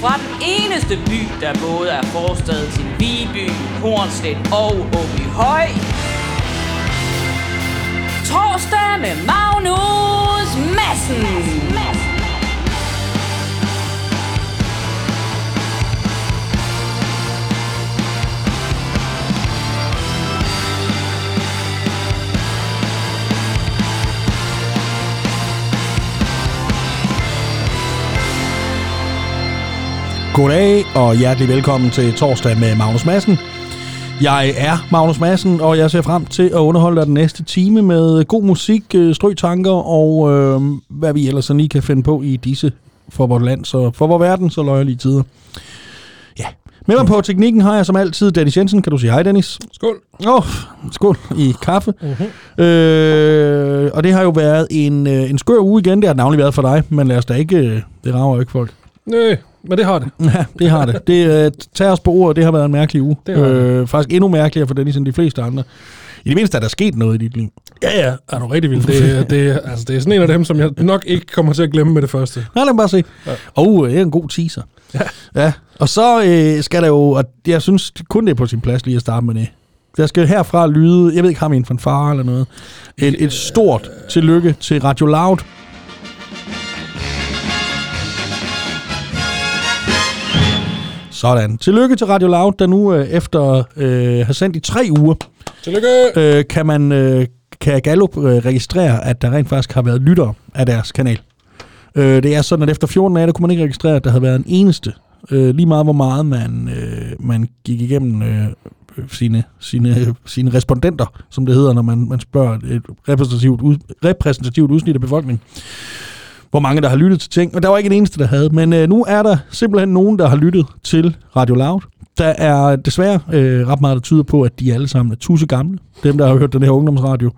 fra den eneste by, der både er forstad til Viby, Hornslet og Åby Høj. Torsdag med Magnus Madsen. Goddag og hjertelig velkommen til torsdag med Magnus Madsen. Jeg er Magnus Madsen, og jeg ser frem til at underholde dig den næste time med god musik, øh, strøtanker og øh, hvad vi ellers lige kan finde på i disse for vores land, så for vores verden, så løjerlige tider. Ja. Med mig på teknikken har jeg som altid Dennis Jensen. Kan du sige hej, Dennis? Skål. Åh, oh, skål i kaffe. Uh-huh. Øh, og det har jo været en, øh, en skør uge igen. Det har navnlig været for dig, men lad os da ikke... øh, Det rager jo ikke folk. Nej, men det har det. Ja, det har det. Det uh, tager os på ordet, det har været en mærkelig uge. Det øh, faktisk endnu mærkeligere for Dennis end de fleste andre. I det mindste er der sket noget i dit liv. Ja, ja, er du rigtig vild. Det, det, altså, det er sådan en af dem, som jeg nok ikke kommer til at glemme med det første. Nej, lad mig bare se. Ja. Og det er en god teaser. Ja. ja. Og så øh, skal der jo, og jeg synes kun det er på sin plads lige at starte med det. Der skal herfra lyde, jeg ved ikke, har vi en fanfare eller noget, et, et stort tillykke til Radio Loud. Sådan. Tillykke til Radio Loud, der nu øh, efter øh, har sendt i tre uger, Tillykke! øh, kan man øh, kan Gallup øh, registrere, at der rent faktisk har været lyttere af deres kanal. Øh, det er sådan, at efter 14 dage, der kunne man ikke registrere, at der havde været en eneste. Øh, lige meget hvor meget man, øh, man gik igennem øh, sine, sine, sine respondenter, som det hedder, når man, man spørger et repræsentativt, ud, repræsentativt udsnit af befolkningen hvor mange der har lyttet til ting, og der var ikke en eneste, der havde. Men øh, nu er der simpelthen nogen, der har lyttet til Radio Loud. Der er desværre øh, ret meget, der tyder på, at de alle sammen er tusse gamle. Dem, der har hørt den her ungdomsradio.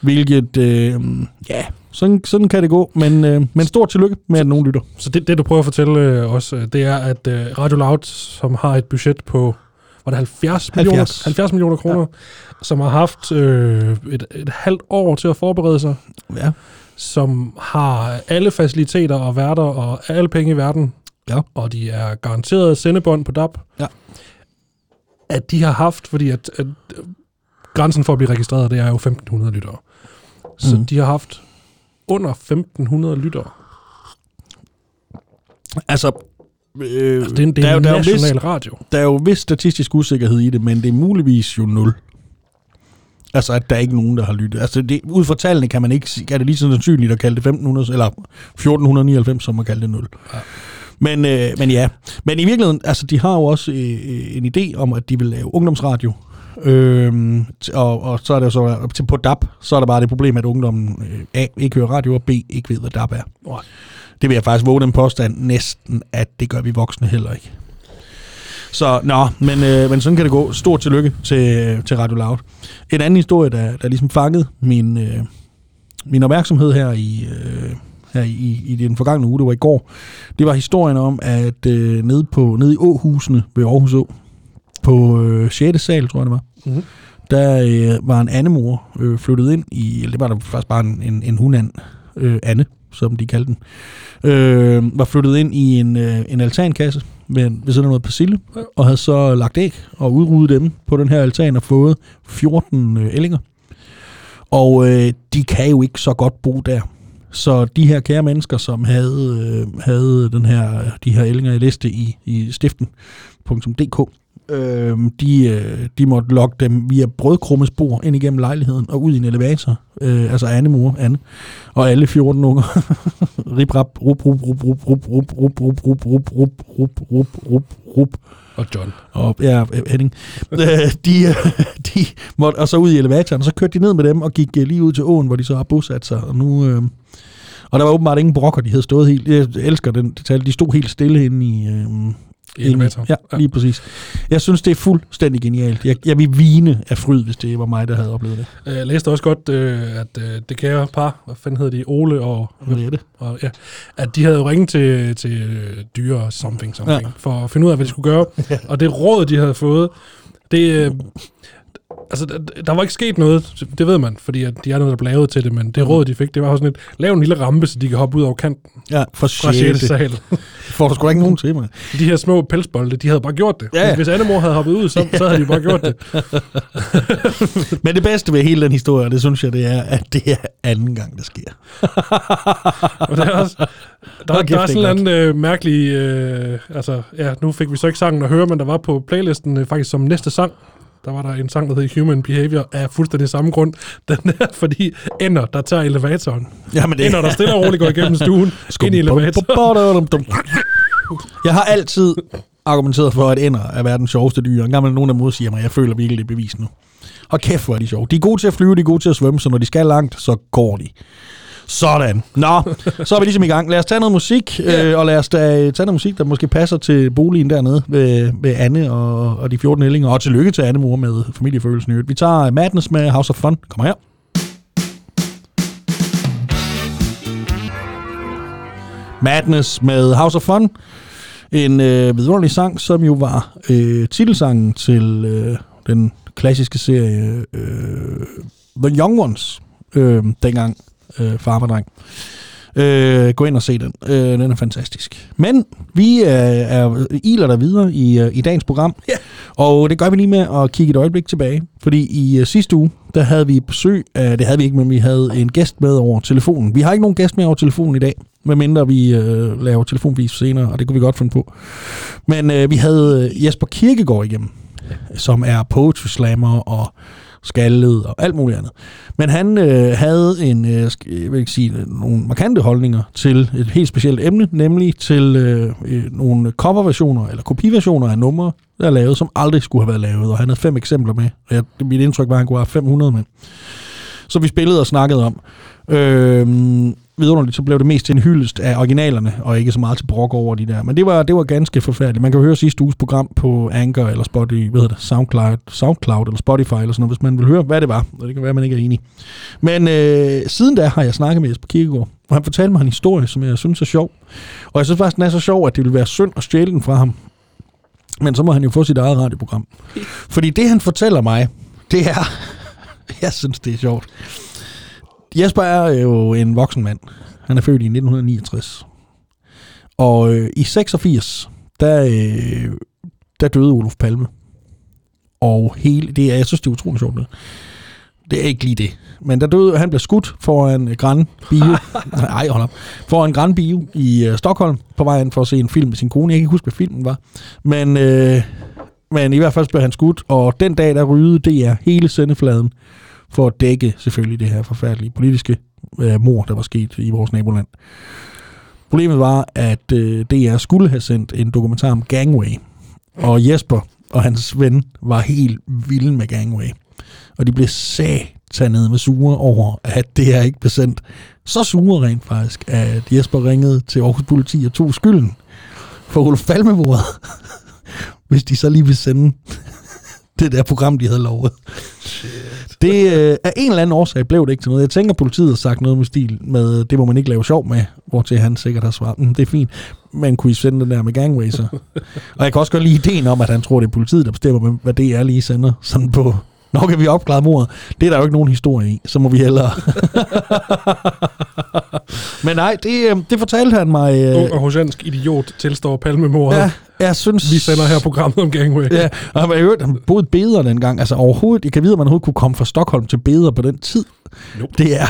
Hvilket, øh, ja, sådan, sådan kan det gå. Men, øh, men stort tillykke med, at nogen lytter. Så det, det, du prøver at fortælle øh, os, øh, det er, at øh, Radio Loud, som har et budget på var det 70 millioner, 70. 70 millioner kroner, ja. som har haft øh, et, et halvt år til at forberede sig, Ja. Som har alle faciliteter og værter og alle penge i verden, Ja. og de er garanteret sendebånd på DAB, Ja. at de har haft, fordi at, at øh, grænsen for at blive registreret, det er jo 1.500 lyttere. Så mm. de har haft under 1.500 lyttere. Altså, øh, Altså, det er det der, er er jo, der, er jo radio. der er jo vis statistisk usikkerhed i det, men det er muligvis jo nul. Altså, at der er ikke nogen, der har lyttet. Altså, det, ud fra tallene kan man ikke er det lige så sandsynligt at kalde det 1500, eller 1499, som at kalde det 0. Ja. Men, øh, men ja, men i virkeligheden, altså, de har jo også øh, en idé om, at de vil lave ungdomsradio. Øhm, og, og så er det så, til på DAB, så er der bare det problem, at ungdommen øh, A, ikke hører radio, og B, ikke ved, hvad DAB er. Det vil jeg faktisk våge den påstand næsten, at det gør vi voksne heller ikke. Så, nå, men, øh, men sådan kan det gå. Stort tillykke til, til Radio Loud. En anden historie, der, der ligesom fangede min, øh, min opmærksomhed her i, øh, her i, i den forgangne uge, det var i går, det var historien om, at øh, nede, på, nede i Åhusene ved Aarhus Å, på øh, 6. sal, tror jeg det var, Mhm. der øh, var en andemor øh, flyttet ind i, eller det var der faktisk bare en, en, en hundand, øh, Anne, som de kaldte den, øh, var flyttet ind i en, øh, en altankasse men ved siden af noget persille, og havde så lagt æg og udryddet dem på den her altan og fået 14 øh, ællinger. Og øh, de kan jo ikke så godt bo der. Så de her kære mennesker, som havde, øh, havde den her, de her ællinger jeg læste i, i stiften.dk, øh, de, øh, de måtte lokke dem via brødkrummespor ind igennem lejligheden og ud i en elevator. Øh, altså Anne mor, Anne. Og alle 14 unger. rip, rap, rup, rup, rup, rup, rup, rup, rup, rup, rup, rup, rup, rup, rup, rup, rup, Og John. og ja, Henning, øh, de, øh, de måtte, og så ud i elevatoren, og så kørte de ned med dem og gik øh, lige ud til åen, hvor de så har bosat sig, og nu, øh, og der var åbenbart ingen brokker, de havde stået helt, jeg elsker den detalje, de stod helt stille inde i, øh, I elevatoren. Ja, lige præcis. Jeg synes, det er fuldstændig genialt. Jeg, jeg vil vine af fryd, hvis det var mig, der havde oplevet det. Øh, Jeg læste også godt, øh, at øh, det kære par, hvad fanden hedder de, Ole og, er det? og ja, at de havde jo ringet til, til dyre something, something Ja. ja. for at finde ud af, hvad de skulle gøre. Og det råd, de havde fået, det, Altså, der, der var ikke sket noget, det ved man, fordi at de er noget, der blev lavet til det, men det råd, de fik, det var sådan et, lav en lille rampe, så de kan hoppe ud over kanten Ja, for fra 6. 6. sal. Får du sgu da ikke nogen til mig. De her små pelsbolde, de havde bare gjort det. Ja. Hvis Annemor havde hoppet ud, så, så havde de bare gjort det. Men det bedste ved hele den historie, det synes jeg, det er, at det er anden gang, det sker. Og der er, også, der, kæft, der er er sådan en øh, mærkelig... Øh, altså, ja, nu fik vi så ikke sangen at høre, men der var på playlisten øh, faktisk som næste sang, der var der en sang, der hed Human Behavior, af fuldstændig samme grund. Den er, fordi ender, der tager elevatoren. Jamen, Ender, der stille og roligt går igennem stuen, ind i elevatoren. Jeg har altid argumenteret for, at ender er verdens sjoveste dyr. En imellem nogen af dem siger mig, jeg føler virkelig, det bevis nu. Og kæft, hvor er de sjove. De er gode til at flyve, de er gode til at svømme, så når de skal langt, så går de. Sådan. Nå, så er vi ligesom i gang. Lad os tage noget musik, øh, og lad os da, tage noget musik, der måske passer til boligen dernede ved, ved Anne og, og de 14 ællinger. Og tillykke til Anne mor med familiefølelsen. Vi tager Madness med House of Fun. Kom her. Madness med House of Fun. En øh, vidunderlig sang, som jo var øh, titelsangen til øh, den klassiske serie øh, The Young Ones, øh, dengang øh, farmerdreng. Øh, gå ind og se den. Øh, den er fantastisk. Men vi er, er iler der videre i, øh, i dagens program. Ja. Og det gør vi lige med at kigge et øjeblik tilbage. Fordi i uh, sidste uge, der havde vi besøg af, det havde vi ikke, men vi havde en gæst med over telefonen. Vi har ikke nogen gæst med over telefonen i dag, medmindre vi uh, laver telefonvis senere, og det kunne vi godt finde på. Men uh, vi havde uh, Jesper Kirkegaard igennem, som er poetry slammer og skaldet og alt muligt andet. Men han øh, havde en, øh, jeg vil ikke sige, øh, nogle markante holdninger til et helt specielt emne, nemlig til øh, øh, nogle coverversioner eller kopiversioner af numre, der er lavet, som aldrig skulle have været lavet. Og han havde fem eksempler med. Og jeg, mit indtryk var, at han kunne have 500 med. Så vi spillede og snakkede om. Øh, vidunderligt, så blev det mest til en hyldest af originalerne, og ikke så meget til brok over de der. Men det var, det var ganske forfærdeligt. Man kan jo høre sidste uges program på Anchor, eller Spotify, hvad hedder det, SoundCloud, SoundCloud eller Spotify, eller sådan noget, hvis man vil høre, hvad det var. Og det kan være, at man ikke er enig. Men øh, siden da har jeg snakket med Jesper Kirkegaard, og han fortalte mig en historie, som jeg synes er sjov. Og jeg synes faktisk, den er så sjov, at det ville være synd at stjæle den fra ham. Men så må han jo få sit eget radioprogram. Fordi det, han fortæller mig, det er... jeg synes, det er sjovt. Jesper er jo en voksen mand. Han er født i 1969. Og øh, i 86, der, øh, der døde Olof Palme. Og hele, det er, jeg synes, det er utroligt sjovt. Det. det er ikke lige det. Men der døde, han blev skudt foran Gran Bio. Nej, hold op. Foran Gran Bio i øh, Stockholm på vej ind for at se en film med sin kone. Jeg kan ikke huske, hvad filmen var. Men, øh, men i hvert fald blev han skudt, og den dag, der rydede DR hele sendefladen for at dække selvfølgelig det her forfærdelige politiske øh, mor, der var sket i vores naboland. Problemet var, at øh, DR skulle have sendt en dokumentar om Gangway, og Jesper og hans ven var helt vilde med Gangway. Og de blev satanede med sure over, at det her ikke blev sendt. Så sure rent faktisk, at Jesper ringede til Aarhus Politi og tog skylden for Olof Palmebordet, hvis de så lige ville sende det der program, de havde lovet. Det, øh, af en eller anden årsag blev det ikke til noget. Jeg tænker, politiet har sagt noget med stil med, det må man ikke lave sjov med, hvor til han sikkert har svaret, mm, det er fint, men kunne I sende den der med gangway så? og jeg kan også godt lide ideen om, at han tror, det er politiet, der bestemmer, hvad det er lige sender sådan på, Nå kan vi opklare mordet. Det er der jo ikke nogen historie i, så må vi hellere. Men nej, det, øh, det fortalte han mig. øh, Ung og idiot tilstår palmemordet. Ja, jeg synes... Vi sender her programmet om Gangway. Ja, og han var jo han boede beder dengang. Altså overhovedet, jeg kan vide, at man overhovedet kunne komme fra Stockholm til beder på den tid. Nope. Det er.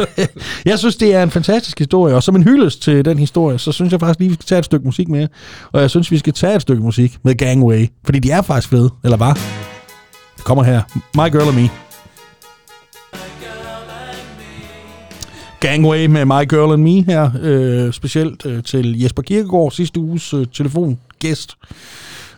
jeg synes, det er en fantastisk historie, og som en hyldest til den historie, så synes jeg faktisk lige, vi skal tage et stykke musik med. Og jeg synes, vi skal tage et stykke musik med Gangway, fordi de er faktisk fede, eller hvad? Det kommer her. My Girl and Me. Gangway med My Girl and Me her, øh, specielt øh, til Jesper Kirkegaard, sidste uges øh, telefongæst.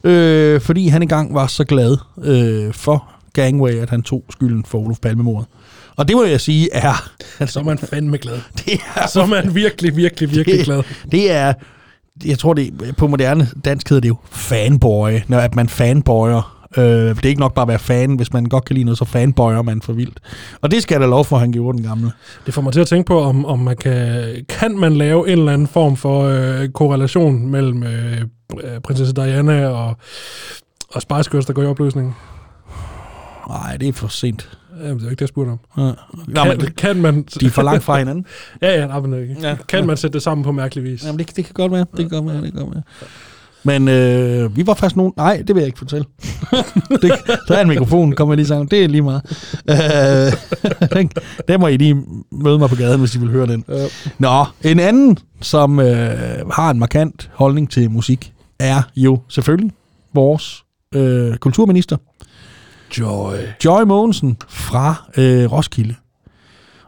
Øh, fordi han engang var så glad øh, for Gangway, at han tog skylden for Olof Palmemordet. Og det må jeg sige er... Så er man fandme glad. Det er, Så er man virkelig, virkelig, virkelig glad. det er... Jeg tror, det på moderne dansk hedder det jo fanboy, når at man fanboyer. Øh, det er ikke nok bare at være fan, hvis man godt kan lide noget, så fanboyer man for vildt. Og det skal da lov for, at han gjorde den gamle. Det får mig til at tænke på, om, om man kan, kan man lave en eller anden form for øh, korrelation mellem øh, øh, prinsesse Diana og, og Spice Girls, der går i opløsning. Nej, det er for sent. Jamen, det er ikke det, jeg spurgte om. Ja. Nå, Kan, men det, kan man... de er for langt fra hinanden. Ja, ja, nej, men, øh, Ja. kan man sætte det sammen på mærkelig vis? Jamen, det, det kan godt være. Det kan godt være. Det kan godt være. Men øh, vi var faktisk nogen... Nej, det vil jeg ikke fortælle. det, der er en mikrofon, kommer jeg lige sammen. Det er lige meget. Øh, den, den må I lige møde mig på gaden, hvis I vil høre den. Ja. Nå, en anden, som øh, har en markant holdning til musik, er jo selvfølgelig vores øh, kulturminister, Joy. Joy Mogensen fra øh, Roskilde.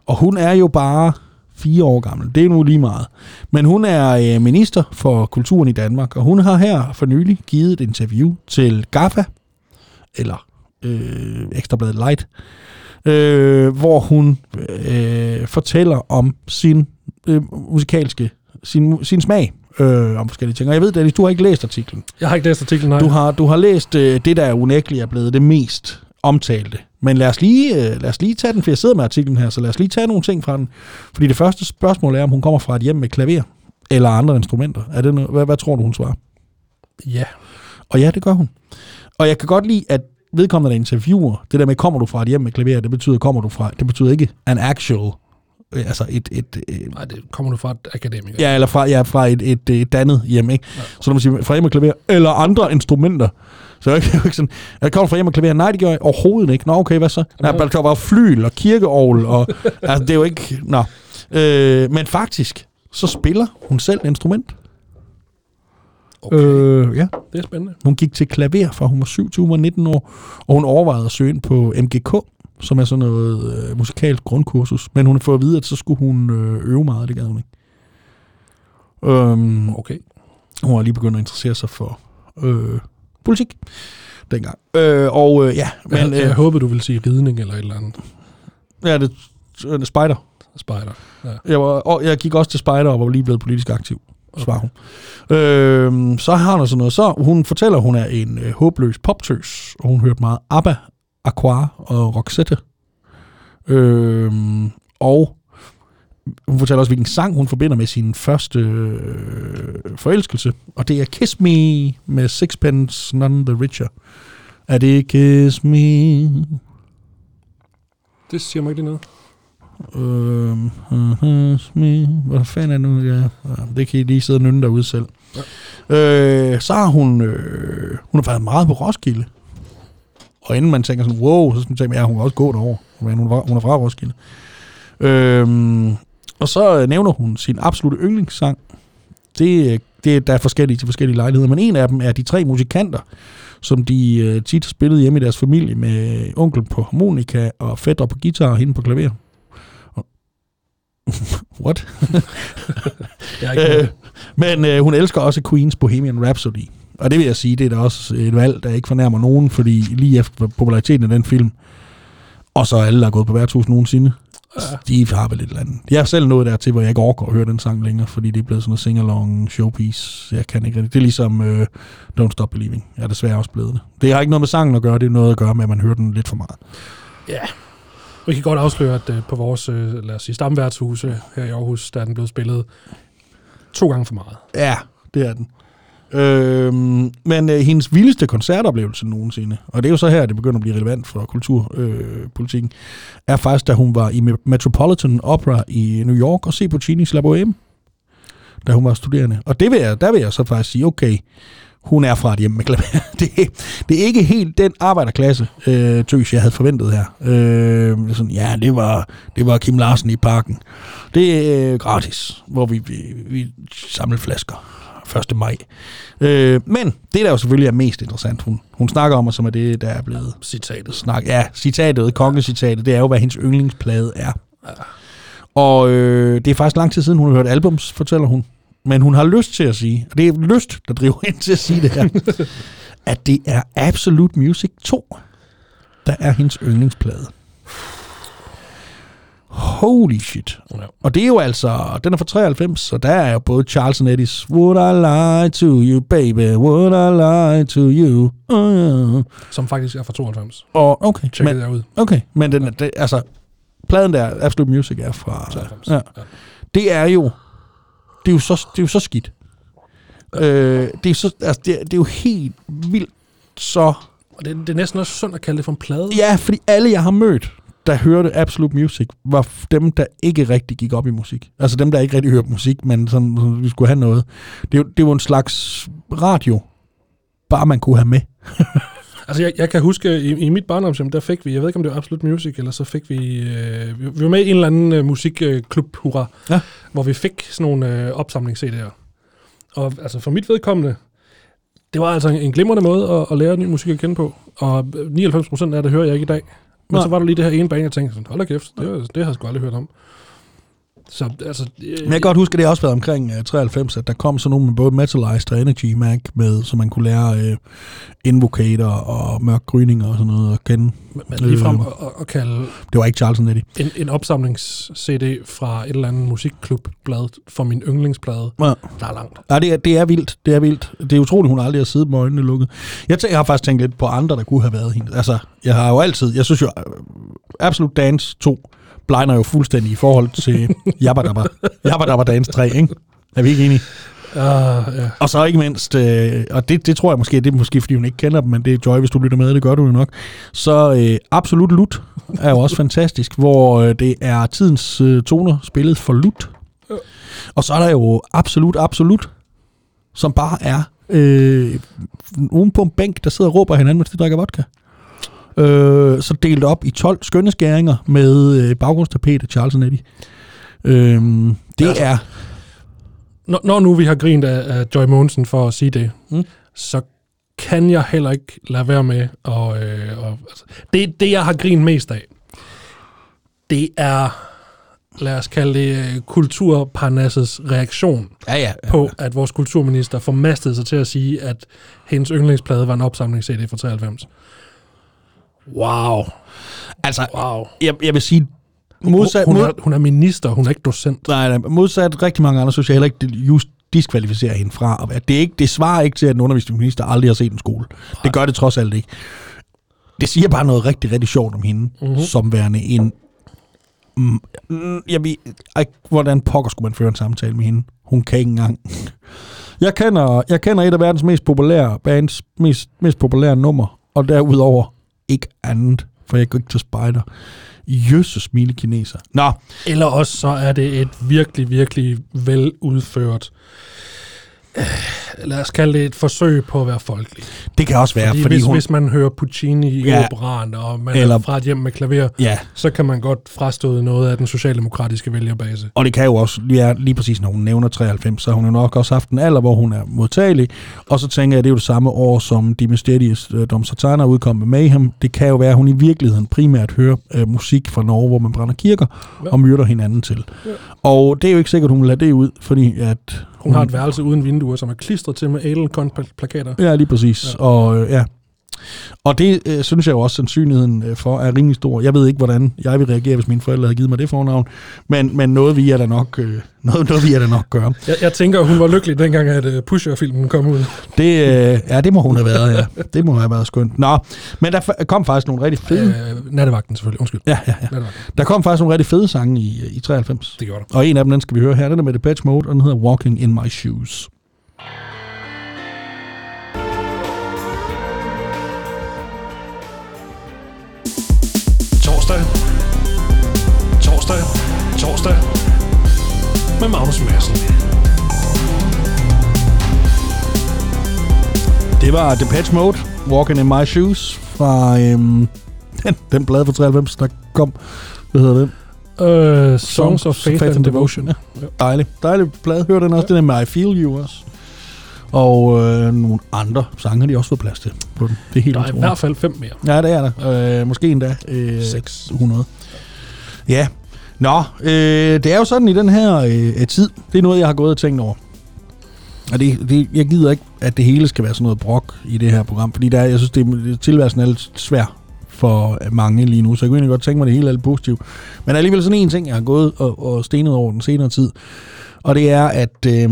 Og hun er jo bare fire år gammel. Det er nu lige meget. Men hun er øh, minister for kulturen i Danmark, og hun har her for nylig givet et interview til GAFA, eller øh, Ekstrabladet Light, øh, hvor hun øh, fortæller om sin øh, musikalske, sin, sin smag øh, om forskellige ting. Og jeg ved, Dennis, du har ikke læst artiklen. Jeg har ikke læst artiklen, nej. Du har, du har læst øh, det, der unægteligt er blevet det mest omtalte. Men lad os, lige, øh, lad os lige tage den, for jeg sidder med artiklen her, så lad os lige tage nogle ting fra den. Fordi det første spørgsmål er, om hun kommer fra et hjem med klaver eller andre instrumenter. Er det noget, hvad, hvad tror du, hun svarer? Ja. Og ja, det gør hun. Og jeg kan godt lide, at vedkommende, der interviewer, det der med, kommer du fra et hjem med klaver, det betyder, kommer du fra, det betyder ikke an actual, øh, altså et, et, et Nej, det kommer du fra et akademiker. Ja, eller fra, ja, fra et, et, et dannet hjem, ikke? Ja. Så når man siger fra hjemme klaver, eller andre instrumenter. Så jeg er jo ikke sådan, jeg kommer fra hjemme klaver. Nej, det gør jeg overhovedet ikke. Nå, okay, hvad så? Nej, der var flyl og kirkeovl, og altså, det er jo ikke... Nå. Øh, men faktisk, så spiller hun selv instrument. Okay. Øh, ja. Det er spændende. Hun gik til klaver, fra hun var 27, hun var 19 år, og hun overvejede at søge ind på MGK, som er sådan noget øh, musikalsk grundkursus. Men hun har fået at vide, at så skulle hun øh, øve meget, det gad hun ikke. Øhm, Okay. hun var lige begyndt at interessere sig for øh, politik dengang. Øh, og øh, ja, Men, jeg, jeg øh, håbede, du ville sige ridning eller et eller andet. ja, det, det spider. Spejder. Ja. Jeg, var, og jeg gik også til spejder og var lige blevet politisk aktiv, svarer hun. Øh, så har hun sådan noget. Så hun fortæller, at hun er en øh, håbløs poptøs, og hun hørte meget ABBA, Aqua og Roxette. Øh, og hun fortæller også, hvilken sang hun forbinder med sin første øh, forelskelse, og det er Kiss Me med Sixpence None the Richer. Er det Kiss Me? Det siger mig ikke lige noget. Øhm, uh, hvad fanden er det nu? Ja, det kan I lige sidde og nynne derude selv. Ja. Øh, så har hun, øh, hun har været meget på Roskilde. Og inden man tænker sådan, wow, så skal man ja, hun kan også gå derover. Men hun, var, hun er fra Roskilde. Øhm, og så øh, nævner hun sin absolute yndlingssang. Det, øh, det, der er forskellige til forskellige lejligheder, men en af dem er de tre musikanter, som de øh, tit spillede hjemme i deres familie med onkel på harmonika og fætter på guitar og hende på klaver. What? Jeg er ikke Øh, men øh, hun elsker også Queens Bohemian Rhapsody. Og det vil jeg sige, det er da også et valg, der ikke fornærmer nogen, fordi lige efter populariteten af den film, og så alle, der er gået på værtshus nogensinde. De har vel et eller andet. Jeg er selv nået dertil, hvor jeg ikke overgår at høre den sang længere, fordi det er blevet sådan noget sing-along showpiece. Jeg kan ikke rigtig. Det er ligesom øh, Don't Stop Believing. Jeg er desværre også blevet det. Det har ikke noget med sangen at gøre, det er noget at gøre med, at man hører den lidt for meget. Ja. Vi kan godt afsløre, at øh, på vores, øh, lad os sige, stamværtshuse her i Aarhus, der er den blevet spillet to gange for meget. Ja, det er den. Øhm, men øh, hendes vildeste koncertoplevelse nogensinde, og det er jo så her, det begynder at blive relevant for kulturpolitikken, øh, politikken, er faktisk, da hun var i Metropolitan Opera i New York og se Puccini's La Bohème, da hun var studerende. Og det vil jeg, der vil jeg så faktisk sige, okay, hun er fra et hjem med klaver. det, det er ikke helt den arbejderklasse, øh, tøs, jeg havde forventet her. Øh, sådan, ja, det var, det var Kim Larsen i parken. Det er øh, gratis, hvor vi, vi, vi samler flasker 1. maj. Øh, men det, der jo selvfølgelig er mest interessant, hun, hun snakker om, og som er det, der er blevet Citatet. snak. Ja, citatet, kongecitatet, det er jo, hvad hendes yndlingsplade er. Og øh, det er faktisk lang tid siden, hun har hørt albums, fortæller hun. Men hun har lyst til at sige, og det er lyst, der driver hende til at sige det her, at det er Absolute Music 2, der er hendes yndlingsplade. Holy shit. Ja. Og det er jo altså, den er fra 93, så der er jo både Charles and Eddie's Would I Lie to You, baby, Would I Lie to You, oh, yeah. Som faktisk er fra 92. Og okay, Tjek det ud. okay, men den, er- det, altså, pladen der, Absolute Music, er fra... 93. Ja, Ja. det er jo, det er jo så, det er jo så skidt. Øh, det, er så, altså, det, er- det er jo helt vildt så Og det, det er næsten også synd at kalde det for en plade. Ja, fordi alle, jeg har mødt, der hørte Absolute Music, var dem, der ikke rigtig gik op i musik. Altså dem, der ikke rigtig hørte musik, men som, som vi skulle have noget. Det, det var en slags radio, bare man kunne have med. Altså, jeg, jeg kan huske, i, i mit barndomshjem, der fik vi, jeg ved ikke, om det var Absolut Music, eller så fik vi, øh, vi, var med i en eller anden øh, musikklub, hurra, Ja. hvor vi fik sådan nogle øh, opsamlings-CD'er. Og altså, for mit vedkommende, det var altså en, en glimrende måde at, at lære ny musik at kende på. Og 99 procent af det hører jeg ikke i dag. Men Nej. så var der lige det her ene band, jeg tænkte sådan, hold da kæft, det, det har jeg sgu aldrig hørt om. Så altså... Øh, Men jeg kan godt huske, at det også været omkring uh, 93, at der kom sådan nogle med både Metalized og Energy Mac med, så man kunne lære uh, Invocator og Mørk Gryning og sådan noget at kende. men ligefrem øh. at, at, kalde Det var ikke Charles Nettie. en, en opsamlings-CD fra et eller andet musikklubblad for min yndlingsplade, Ja. der er langt. Ja, det er, det er vildt. Det er vildt. Det er utroligt, hun aldrig har siddet med øjnene lukket. Jeg, tænker, jeg har faktisk tænkt lidt på andre, der kunne have været hende. Altså, jeg har jo altid... Jeg synes jo, øh, Absolute Dance 2 blegner jo fuldstændig i forhold til Jabba Dabba. Dance 3, ikke? Er vi ikke enige? Uh, ja. Og så ikke mindst, øh, og det, det tror jeg måske, det er måske, fordi hun ikke kender dem, men det er Joy, hvis du lytter med, det gør du jo nok. Så øh, Absolut Lut er jo også fantastisk, hvor øh, det er tidens øh, toner spillet for Lut. Ja. Og så er der jo Absolut Absolut, som bare er øh, nogen på en bænk, der sidder og råber hinanden, mens de drikker vodka. Øh, så delt op i 12 skønne skæringer med øh, baggrundstapet af Charles Nettie. Øh, det Altså, er... Når, når nu vi har grint af, af Joy Mogensen for at sige det, Mm. så kan jeg heller ikke lade være med. Og, øh, og, altså, det, det, jeg har grint mest af, det er, lad os kalde det, øh, kulturparnassets reaktion Ja, ja. på, at vores kulturminister formastede sig til at sige, at hendes yndlingsplade var en opsamlings-CD fra 93. Wow. Altså, Wow. jeg, jeg vil sige, modsat, hun, mod, er, hun er minister, hun er ikke docent. nej, nej, modsat rigtig mange andre, heller ikke, just diskvalificerer hende fra. at være- Det, er ikke, det svarer ikke til, at en undervisningsminister aldrig har set en skole. Det gør det trods alt ikke. Det siger bare noget rigtig, rigtig sjovt om hende, Mhm. mm-hmm. som værende en... Mm, jeg ved, ej, hvordan pokker skulle man føre en samtale med hende? Hun kan ikke engang. Jeg kender, jeg kender et af verdens mest populære bands, mest, mest populære nummer, og derudover ikke andet, for jeg går ikke til spejder. Jøsses mine kineser. Nå, Eller også så er det et virkelig, virkelig veludført, lad os kalde det et forsøg på at være folkelig. det kan også være, Fordi, fordi hvis, hun... hvis man hører Puccini i Ja. operaen, og man Eller- er fra et hjem med klaver, Ja, så kan man godt frastøde noget af den socialdemokratiske vælgerbase. og det kan jo også, ja, lige præcis når hun nævner 93, så har hun jo nok også haft en alder, hvor hun er modtagelig. Og så tænker jeg, at det er jo det samme år, som De Mysterious uh, Dom Satana udkom med Mayhem. Det kan jo være, at hun i virkeligheden primært hører uh, musik fra Norge, hvor man brænder kirker Ja. og myrder hinanden til. Ja. Og det er jo ikke sikkert, hun vil lade det ud, fordi at... Hun har et værelse uden vinduer, som er klistret til med Adelcon-plakater. Ja, lige præcis. Ja. Ja. Og øh, ja. Og det øh, synes jeg jo også, sandsynligheden øh, for er rimelig stor. Jeg ved ikke, hvordan jeg vil reagere, hvis mine forældre havde givet mig det fornavn, men, men noget vi er da nok, øh, noget, noget vi er da nok gøre. Jeg, jeg tænker, hun var lykkelig dengang, at uh, Pusher-filmen kom ud. Det, øh, ja, det må hun have været, ja. Det må have været skønt. Nå, men der kom faktisk nogle rigtig fede... Øh, nattevagten selvfølgelig, undskyld. Ja, ja, ja. Der kom faktisk nogle rigtig fede sange i, i 93. Det gjorde der. Og en af dem, den skal vi høre her. Den er med Depeche Mode, og den hedder Walking in My Shoes. Torsdag. Torsdag. Med Magnus Madsen. Det var Depeche Mode, Walking in My Shoes, fra øhm, den, den plade fra 93, der kom. Hvad hedder den? Uh, Songs of Faith, and Devotion. Ja. Dejlig. Dejlig plade. Hør den også. Den er med I Feel You også. Og øh, nogle andre sange har de også fået plads til på den. Det er helt Der er i utroligt. hvert fald fem mere. Ja, det er der. Øh, måske endda øh, Seks. 100. Ja. Nå, øh, det er jo sådan i den her øh, tid. Det er noget, jeg har gået og tænkt over. Og det, det, jeg gider ikke, at det hele skal være sådan noget brok i det her program, fordi der, er- jeg synes, det, tilværelsen er lidt svær for mange lige nu, så jeg kunne egentlig godt tænke mig det hele er lidt positivt. Men alligevel sådan en ting, jeg har gået og, og stenet over den senere tid, og det er, at øh,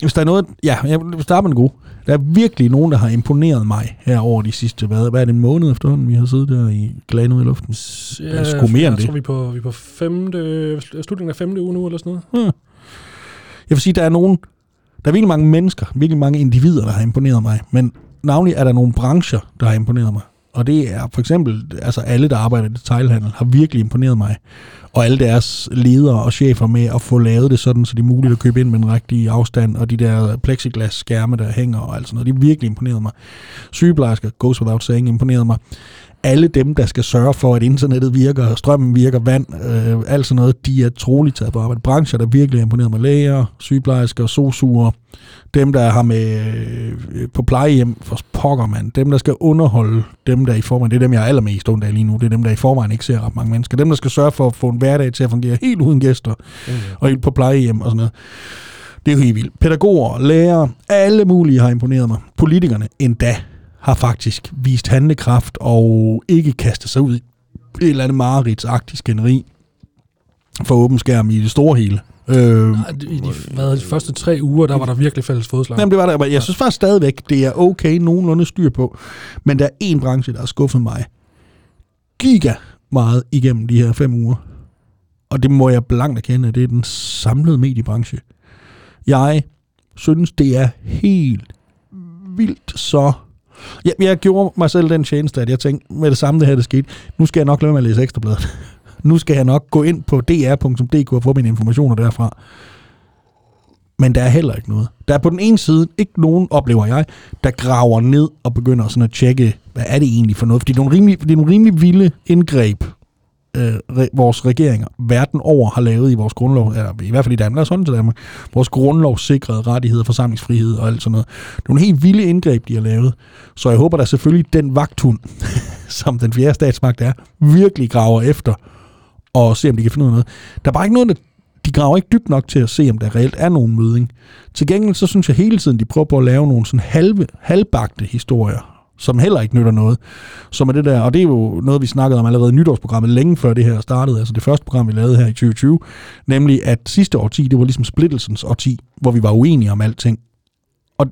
hvis der er noget... Ja, jeg vil starte med den gode. Der er virkelig nogen, der har imponeret mig her over de sidste, hvad, hvad er det, en måned efterhånden, vi har siddet der i glanet i luften? Ja, sgu mere end jeg det. tror, vi er på, vi er på femte, slutningen af femte uge nu, eller sådan noget. Jeg vil sige, der er nogen, der er virkelig mange mennesker, virkelig mange individer, der har imponeret mig, men navnlig er der nogle brancher, der har imponeret mig. Og det er for eksempel, altså alle, der arbejder i detailhandel, har virkelig imponeret mig. Og alle deres ledere og chefer med at få lavet det sådan, så det er muligt at købe ind med en rigtig afstand, og de der plexiglas skærme, der hænger og alt sådan noget, det har virkelig imponeret mig. Sygeplejersker, goes without saying, imponeret mig alle dem, der skal sørge for, at internettet virker, strømmen virker, vand, øh, alt sådan noget, de er troligt taget på arbejde. Brancher, der virkelig er imponeret med læger, sygeplejersker, sosuer, dem, der har med øh, på plejehjem, for pokker man, dem, der skal underholde dem, der i forvejen, det er dem, jeg er allermest ondt af lige nu, det er dem, der i forvejen ikke ser ret mange mennesker, dem, der skal sørge for at få en hverdag til at fungere helt uden gæster, mm. og på plejehjem og sådan noget. Det er jo helt vildt. Pædagoger, lærere, alle mulige har imponeret mig. Politikerne endda har faktisk vist handlekraft og ikke kastet sig ud i et eller andet mareridsagtigt skænderi for åben skærm i det store hele. Øh, I de, hvad, de første tre uger, der var der virkelig fælles fodslag. Jamen, det var der. Jeg synes faktisk stadigvæk, det er okay nogenlunde styr på. Men der er en branche, der har skuffet mig giga meget igennem de her fem uger. Og det må jeg blankt erkende, det er den samlede mediebranche. Jeg synes, det er helt vildt så jeg, jeg gjorde mig selv den tjeneste, at jeg tænkte, med det samme det her, det skete, nu skal jeg nok lade med at læse ekstrabladet. nu skal jeg nok gå ind på dr.dk og få mine informationer derfra. Men der er heller ikke noget. Der er på den ene side ikke nogen, oplever jeg, der graver ned og begynder sådan at tjekke, hvad er det egentlig for noget? Fordi det er nogle rimelig, det er nogle rimelig vilde indgreb, øh, re, vores regeringer verden over har lavet i vores grundlov, eller i hvert fald i Danmark, sådan til Danmark, vores grundlovssikrede rettigheder, forsamlingsfrihed og alt sådan noget. Det er nogle helt vilde indgreb, de har lavet. Så jeg håber, der selvfølgelig den vagthund, som den fjerde statsmagt er, virkelig graver efter og ser, om de kan finde ud af noget. Der er bare ikke noget, der de graver ikke dybt nok til at se, om der reelt er nogen møding. Til gengæld så synes jeg hele tiden, de prøver på at lave nogle sådan halve, halvbagte historier som heller ikke nytter noget. Som er det der, og det er jo noget, vi snakkede om allerede i nytårsprogrammet, længe før det her startede, altså det første program, vi lavede her i 2020, nemlig at sidste årti, det var ligesom splittelsens årti, hvor vi var uenige om alting. Og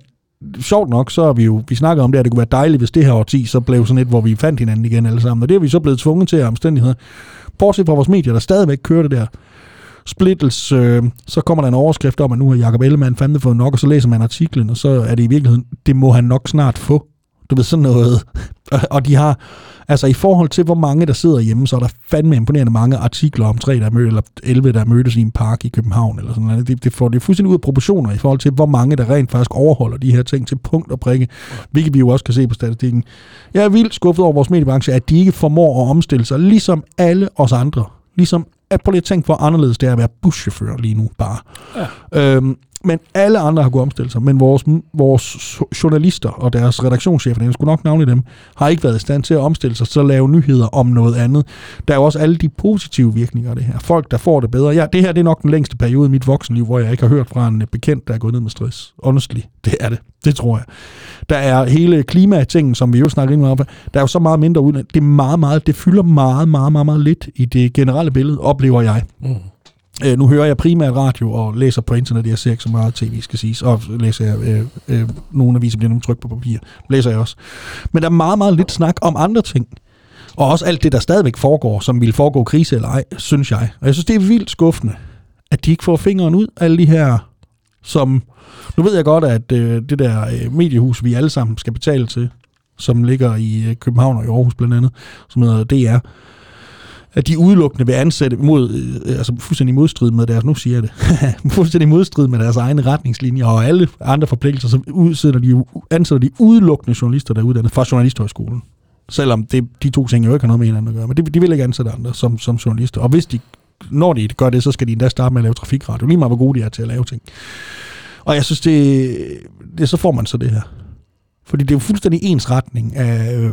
sjovt nok, så er vi jo, vi snakkede om det, at det kunne være dejligt, hvis det her årti så blev sådan et, hvor vi fandt hinanden igen alle sammen, og det er vi så blevet tvunget til af omstændigheder. Bortset fra vores medier, der stadigvæk kører det der splittelse, øh, så kommer der en overskrift om, at nu har Jacob Ellemann fandme fået nok, og så læser man artiklen, og så er det i virkeligheden, det må han nok snart få. Du ved, sådan noget. Og de har, altså i forhold til, hvor mange der sidder hjemme, så er der fandme imponerende mange artikler om tre, der mødte, eller 11, der mødtes i en park i København, eller sådan noget. Det, det får det fuldstændig ud af proportioner i forhold til, hvor mange der rent faktisk overholder de her ting til punkt og prikke, hvilket vi jo også kan se på statistikken. Jeg er vildt skuffet over vores mediebranche, at de ikke formår at omstille sig, ligesom alle os andre. Ligesom at prøv lige at tænke, hvor anderledes det er at være buschauffør lige nu, bare. Ja. Øhm, men alle andre har kunnet omstille sig, men vores, vores journalister og deres redaktionschefer, jeg skulle nok navne dem, har ikke været i stand til at omstille sig til at lave nyheder om noget andet. Der er jo også alle de positive virkninger af det her. Folk, der får det bedre. Ja, det her det er nok den længste periode i mit voksenliv, hvor jeg ikke har hørt fra en bekendt, der er gået ned med stress. Honestly, det er det. Det tror jeg. Der er hele klimatingen, som vi jo snakker ind om. Der er jo så meget mindre ud. Det er meget, meget, det fylder meget, meget, meget, meget lidt i det generelle billede, oplever jeg. Mm. Øh, nu hører jeg primært radio og læser på internet. Jeg ser ikke så meget tv, skal siges. Og læser jeg øh, øh, nogle aviser, bliver nemlig trykt på papir. Læser jeg også. Men der er meget, meget lidt snak om andre ting. Og også alt det, der stadigvæk foregår, som vil foregå krise eller ej, synes jeg. Og jeg synes, det er vildt skuffende, at de ikke får fingeren ud alle de her, som... Nu ved jeg godt, at øh, det der øh, mediehus, vi alle sammen skal betale til, som ligger i øh, København og i Aarhus blandt andet, som hedder DR, at de udelukkende vil ansætte mod, øh, altså fuldstændig modstrid med deres, nu siger jeg det, fuldstændig modstrid med deres egne retningslinjer og alle andre forpligtelser, så udsætter de, ansætter de udelukkende journalister, der er uddannet fra Journalisthøjskolen. Selvom det, de to ting jo ikke har noget med hinanden at gøre, men de, de vil ikke ansætte andre som, som journalister. Og hvis de, når de gør det, så skal de endda starte med at lave trafikradio. Lige meget hvor gode de er til at lave ting. Og jeg synes, det, det så får man så det her. Fordi det er jo fuldstændig ens retning af,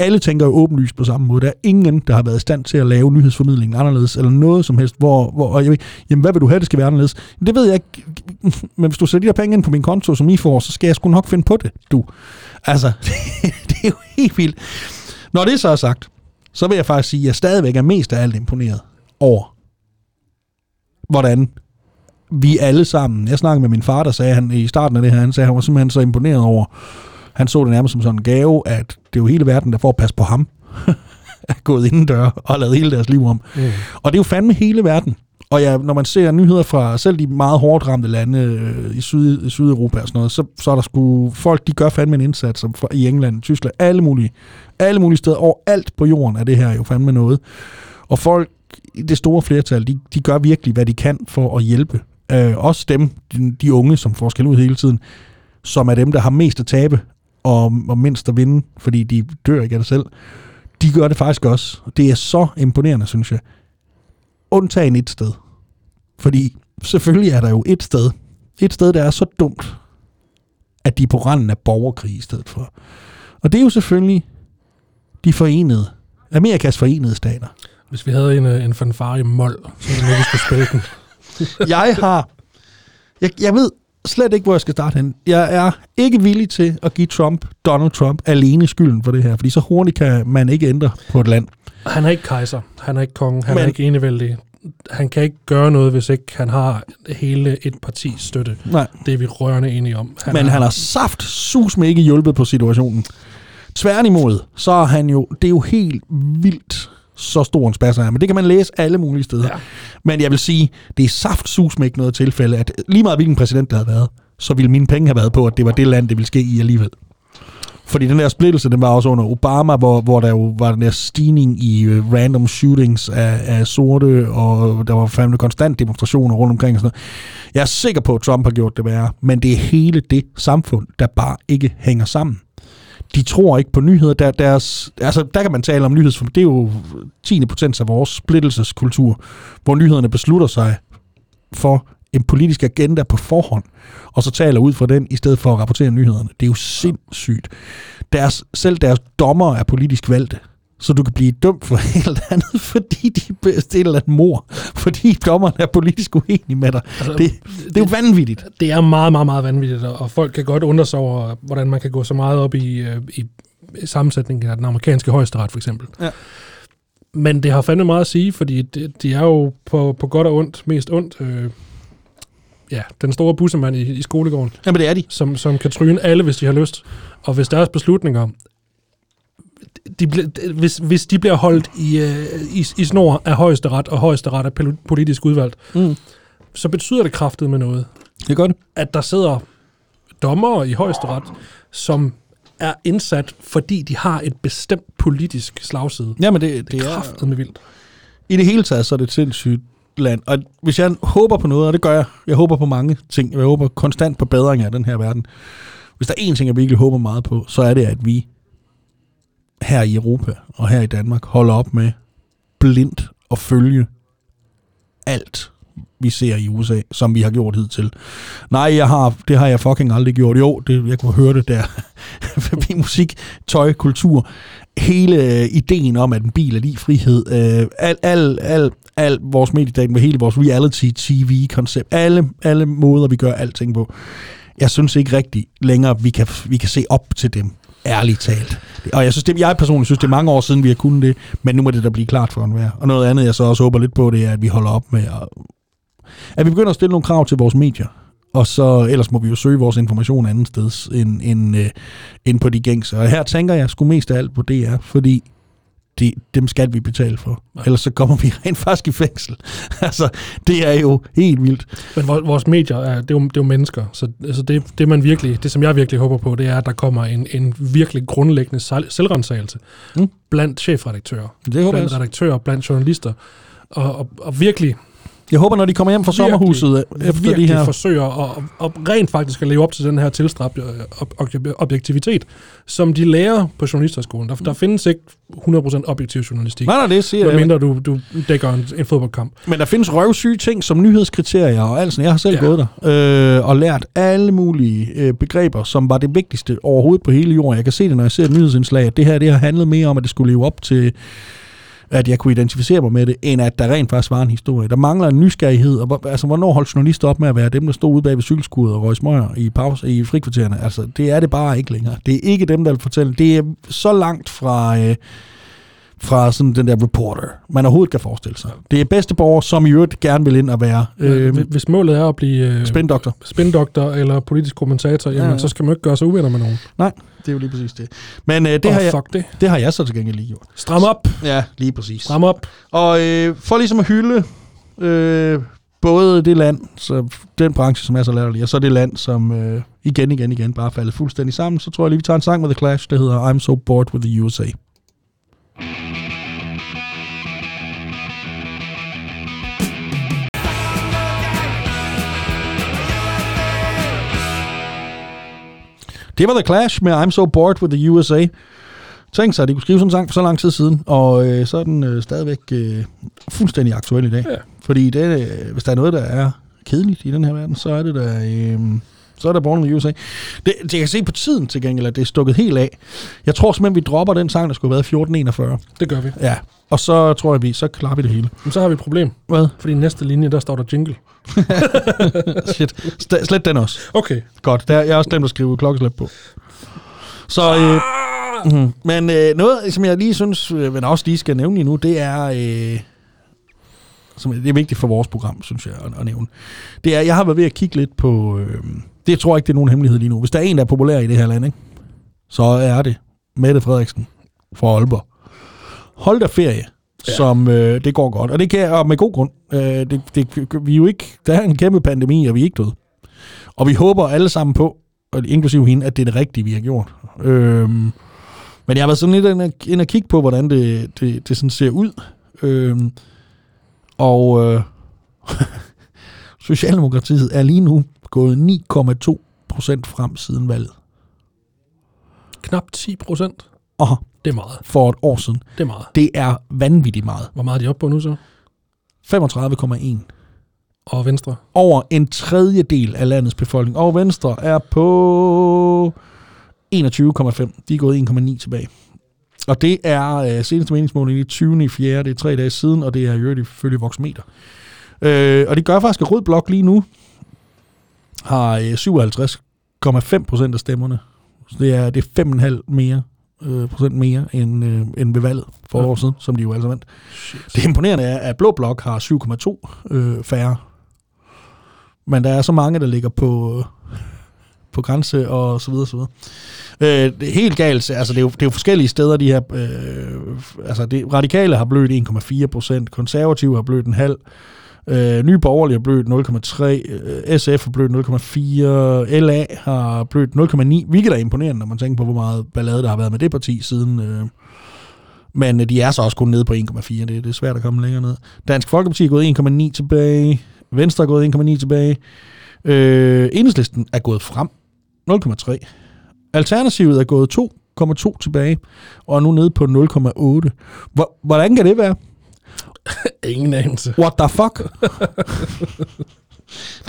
alle tænker jo åbenlyst på samme måde. Der er ingen, der har været i stand til at lave nyhedsformidlingen anderledes, eller noget som helst, hvor, hvor og jeg ved, jamen hvad vil du have, det skal være anderledes? Det ved jeg ikke, men hvis du sætter de der penge ind på min konto, som I får, så skal jeg sgu nok finde på det, du. Altså, det er jo helt vildt. Når det så er sagt, så vil jeg faktisk sige, at jeg stadigvæk er mest af alt imponeret over, hvordan vi alle sammen, jeg snakkede med min far, der sagde han i starten af det her, han sagde, han var simpelthen så imponeret over, han så det nærmest som sådan en gave, at det er jo hele verden, der får at passe på ham, er gået indendør og lavet hele deres liv om. Mm. Og det er jo fandme hele verden. Og ja, når man ser nyheder fra selv de meget hårdt ramte lande øh, i, Syd, i Sydeuropa og sådan noget, så, så er der sgu folk, de gør fandme en indsats som i England, Tyskland, alle mulige, alle mulige steder, overalt på jorden er det her jo fandme noget. Og folk, i det store flertal, de, de gør virkelig, hvad de kan for at hjælpe. Øh, også dem, de, de unge, som får skal ud hele tiden, som er dem, der har mest at tabe og, og mindst at vinde, fordi de dør ikke af det selv. De gør det faktisk også. Det er så imponerende, synes jeg. Undtagen et sted. Fordi selvfølgelig er der jo et sted. Et sted, der er så dumt, at de er på randen af borgerkrig i stedet for. Og det er jo selvfølgelig de forenede, Amerikas forenede stater. Hvis vi havde en, øh, en fanfare i mol, så ville vi skulle spille den. Jeg har... Jeg, jeg ved slet ikke, hvor jeg skal starte hen. Jeg er ikke villig til at give Trump, Donald Trump, alene skylden for det her, fordi så hurtigt kan man ikke ændre på et land. Han er ikke kejser, han er ikke konge, han Men- er ikke enevældig. Han kan ikke gøre noget, hvis ikke han har hele et partis støtte. Nej. Det er vi rørende enige om. Han Men han har saft sus med ikke hjulpet på situationen. Tværtimod, så er han jo, det er jo helt vildt, så stor en spasser er. Men det kan man læse alle mulige steder. Ja. Men jeg vil sige, det er saft sus med ikke noget tilfælde, at lige meget hvilken præsident der havde været, så ville mine penge have været på, at det var det land, det ville ske i alligevel. Fordi den der splittelse, den var også under Obama, hvor, hvor der jo var den der stigning i uh, random shootings af, af sorte, og der var fandme konstant demonstrationer rundt omkring og sådan noget. Jeg er sikker på, at Trump har gjort det værre, men det er hele det samfund, der bare ikke hænger sammen. De tror ikke på nyheder. Der, deres, altså, der kan man tale om nyheds... Det er jo 10. potens af vores splittelseskultur, hvor nyhederne beslutter sig for en politisk agenda på forhånd, og så taler ud fra den, i stedet for at rapportere nyhederne. Det er jo sindssygt. Deres, selv deres dommer er politisk valgte. Så du kan blive dømt for helt andet, fordi de bestiller et mor. Fordi dommeren er politisk uenig med dig. Altså, Det, det er jo vanvittigt. det er meget, meget, meget vanvittigt, og folk kan godt undre sig over, hvordan man kan gå så meget op i, øh, i sammensætningen af den amerikanske højesteret, for eksempel. Ja. Men det har fandme meget at sige, fordi det, de er jo på, på godt og ondt, mest ondt, øh, ja, den store bussemand i, i skolegården, Jamen det er de. som, som kan tryne alle, hvis de har lyst. Og hvis deres beslutninger, de ble, hvis, hvis de bliver holdt i, øh, i, i snor af højesteret, og højesteret er pol- politisk udvalgt, Mm. så betyder det kraftet med noget Det gør det. at der sidder dommere i højesteret, som er indsat, fordi de har et bestemt politisk slagside. Jamen det, Det er kraftet med vildt. I det hele taget, så er det et sindssygt land. Og hvis jeg håber på noget, og det gør jeg, jeg håber på mange ting, jeg håber konstant på bedring af den her verden. Hvis der er én ting, jeg virkelig håber meget på, så er det, at vi her i Europa og her i Danmark holder op med blindt at følge alt, vi ser i USA, som vi har gjort hidtil. Nej, jeg har, det har jeg fucking aldrig gjort. Jo, det, jeg kunne høre det der. Forbi musik, tøj, kultur. Hele øh, ideen om, at en bil er lige frihed. Øh, al, al, al, al vores mediedækning, hele vores reality-tv-koncept. Alle, alle måder, vi gør alting på. Jeg synes ikke rigtigt længere, vi kan, vi kan se op til dem. Ærligt talt. Og jeg synes, det, jeg personligt synes, det er mange år siden, vi har kunnet det, men nu må det da blive klart for enhver. Og noget andet, jeg så også håber lidt på, det er, at vi holder op med at at vi begynder at stille nogle krav til vores medier. Og så ellers må vi jo søge vores information andet sted end, end, øh, end på de gængse. Og her tænker jeg sgu mest af alt på DR, fordi det, dem skal vi betale for. Ja. Ellers så kommer vi rent faktisk i fængsel. altså, det er jo helt vildt. Men vor- vores medier, er, det, er jo, det er jo mennesker, så altså det, det, man virkelig, det som jeg virkelig håber på, det er, at der kommer en, en virkelig grundlæggende sel- selvrensagelse Mm. blandt chefredaktører, Det blandt redaktører, blandt journalister, og, og, og virkelig Jeg håber, når de kommer hjem fra sommerhuset efter virkelig de her... forsøger at, at, rent faktisk at leve op til den her tilstræbte ob, ob, objektivitet, som de lærer på journalisterskolen. Der, der findes ikke 100% objektiv journalistik, Nej, nej, det siger jeg. medmindre du, du dækker en, en fodboldkamp. Men der findes røvsyge ting som nyhedskriterier og alt sådan. Jeg har selv ja. gået der øh, og lært alle mulige øh, begreber, som var det vigtigste overhovedet på hele jorden. Jeg kan se det, når jeg ser et nyhedsindslag, at det her det har handlet mere om, at det skulle leve op til at jeg kunne identificere mig med det, end at der rent faktisk var en historie. Der mangler en nysgerrighed, og hvor- altså, hvornår holdt journalister op med at være dem, der stod ude bag ved cykelskuddet og røg smøger i, pause, i frikvartererne? Altså, det er det bare ikke længere. Det er ikke dem, der vil fortælle. Det er så langt fra... Øh, fra sådan den der reporter, man overhovedet kan forestille sig. Det er bedsteborger, som i øvrigt gerne vil ind og være øh, Øh, hvis målet er at blive øh, spændoktor. spindoktor eller politisk kommentator, jamen, Ja, ja. så skal man ikke gøre sig uvenner med nogen. Nej, det er jo lige præcis det. Men øh, det, Det har oh, jeg, det. det har jeg så til gengæld lige gjort. Stram op, Ja, lige præcis. stram op. Og øh, for ligesom at hylde Øh, både det land, så den branche, som er så latterlig, og så det land, som øh, igen, igen, igen bare faldet fuldstændig sammen, så tror jeg lige, vi tager en sang med The Clash, der hedder I'm So Bored With The USA. Det var The Clash med I'm So Bored With The USA. Tænk sig, at de kunne skrive sådan en sang for så lang tid siden, og øh, så er den øh, stadigvæk øh, fuldstændig aktuel i dag. Ja. Fordi det, øh, hvis der er noget, der er kedeligt i den her verden, så er det der... Øh, så er der Born in the USA. Det, det, jeg kan se på tiden til gengæld, at det er stukket helt af. Jeg tror simpelthen, vi dropper den sang, der skulle have været 1441. Det gør vi. Ja. Og så tror jeg, vi så klarer vi det hele. Men så har vi et problem. Hvad? Fordi i næste linje, der står der jingle. Shit. St- slet den også. Okay. Godt. Der, jeg har også glemt at skrive klokkeslæb på. Så, øh, mm, men øh, noget, som jeg lige synes, øh, men også lige skal nævne nu, det er, øh, som det er vigtigt for vores program, synes jeg, at, at nævne. Det er, jeg har været ved at kigge lidt på, øh, det tror jeg ikke, det er nogen hemmelighed lige nu. Hvis der er en, der er populær i det her land, ikke? så er det Mette Frederiksen fra Aalborg. Hold da ferie, ja. som øh, det går godt. Og det kan og med god grund. Øh, det, det, vi er jo ikke, der er en kæmpe pandemi, og vi er ikke døde. Og vi håber alle sammen på, og inklusive hende, at det er det rigtige, vi har gjort. Øhm, men jeg har været sådan lidt inde, inde og kigge på, hvordan det, det, det sådan ser ud. Øhm, og øh, Socialdemokratiet er lige nu gået 9,2 procent frem siden valget. Knap 10 procent. Og Det er meget. for et år siden. Det er meget. Det er vanvittigt meget. Hvor meget er de oppe på nu så? 35,1. Og Venstre? Over en tredjedel af landets befolkning. Og Venstre er på 21,5. De er gået 1,9 tilbage. Og det er øh, seneste meningsmåling i 20. i 4. Det er tre dage siden, og det er jo ifølge Voxmeter. Øh, og det gør faktisk, at Rød Blok lige nu har øh, 57,5 procent af stemmerne. Så det er, det er 5,5 mere, øh, procent mere end, øh, end ved valget for Ja. år siden, som de jo altså vandt. Shit. Det imponerende er, at Blå Blok har 7,2 øh, færre. Men der er så mange, der ligger på, på grænse og så videre, så videre. Øh, det er helt galt. Altså, det er jo, det er jo forskellige steder, de her... Øh, altså, det, radikale har blødt 1,4 procent, konservative har blødt en halv, øh, Nye Borgerlige har blødt 0,3, øh, SF har blødt 0,4, LA har blødt 0,9, hvilket er imponerende, når man tænker på, hvor meget ballade der har været med det parti siden... Øh, men øh, de er så også kun nede på 1,4. Det, det er svært at komme længere ned. Dansk Folkeparti er gået 1,9 tilbage. Venstre er gået 1,9 tilbage. Øh, Enhedslisten er gået frem. 0,3. Alternativet er gået 2,2 tilbage. Og er nu nede på 0,8. Hvordan kan det være? Ingen anelse. What the fuck?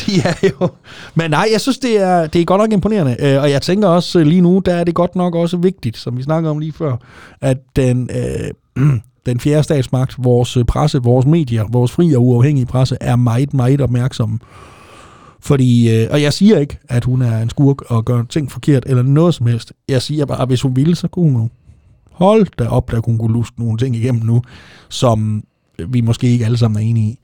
de er jo... Men nej, jeg synes, det er, det er godt nok imponerende. Øh, Og jeg tænker også øh, lige nu, der er det godt nok også vigtigt, som vi snakkede om lige før, at den, øh, den fjerde statsmagt, vores øh, presse, vores medier, vores fri og uafhængige presse, er meget, meget opmærksomme. Fordi, øh, og jeg siger ikke, at hun er en skurk og gør ting forkert, eller noget som helst. Jeg siger bare, at hvis hun ville, så kunne hun jo hold da op, der kunne kunne luske nogle ting igennem nu, som vi måske ikke alle sammen er enige i.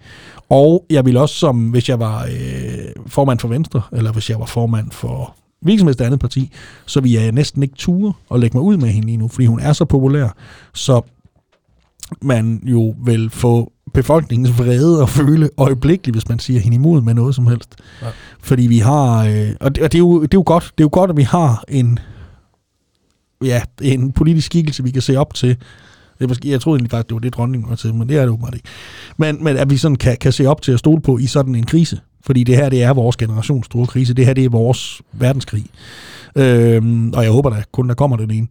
Og jeg vil også, som hvis jeg var øh, formand for Venstre, eller hvis jeg var formand for hvilket som helst andet parti, så vil jeg næsten ikke ture og lægge mig ud med hende lige nu, fordi hun er så populær, så man jo vil få befolkningens vrede og føle øjeblikkeligt, hvis man siger hende imod med noget som helst. Ja. Fordi vi har, øh, og, det, og det, er jo, det er jo godt, det er jo godt, at vi har en, ja, en politisk skikkelse, vi kan se op til. Er måske, jeg troede egentlig faktisk, det var det, dronningen var til, men det er det åbenbart ikke. Men, men at vi sådan kan, kan se op til at stole på i sådan en krise. Fordi det her, det er vores generations store krise. Det her, det er vores verdenskrig. Øhm, og jeg håber da kun, der kommer den ene.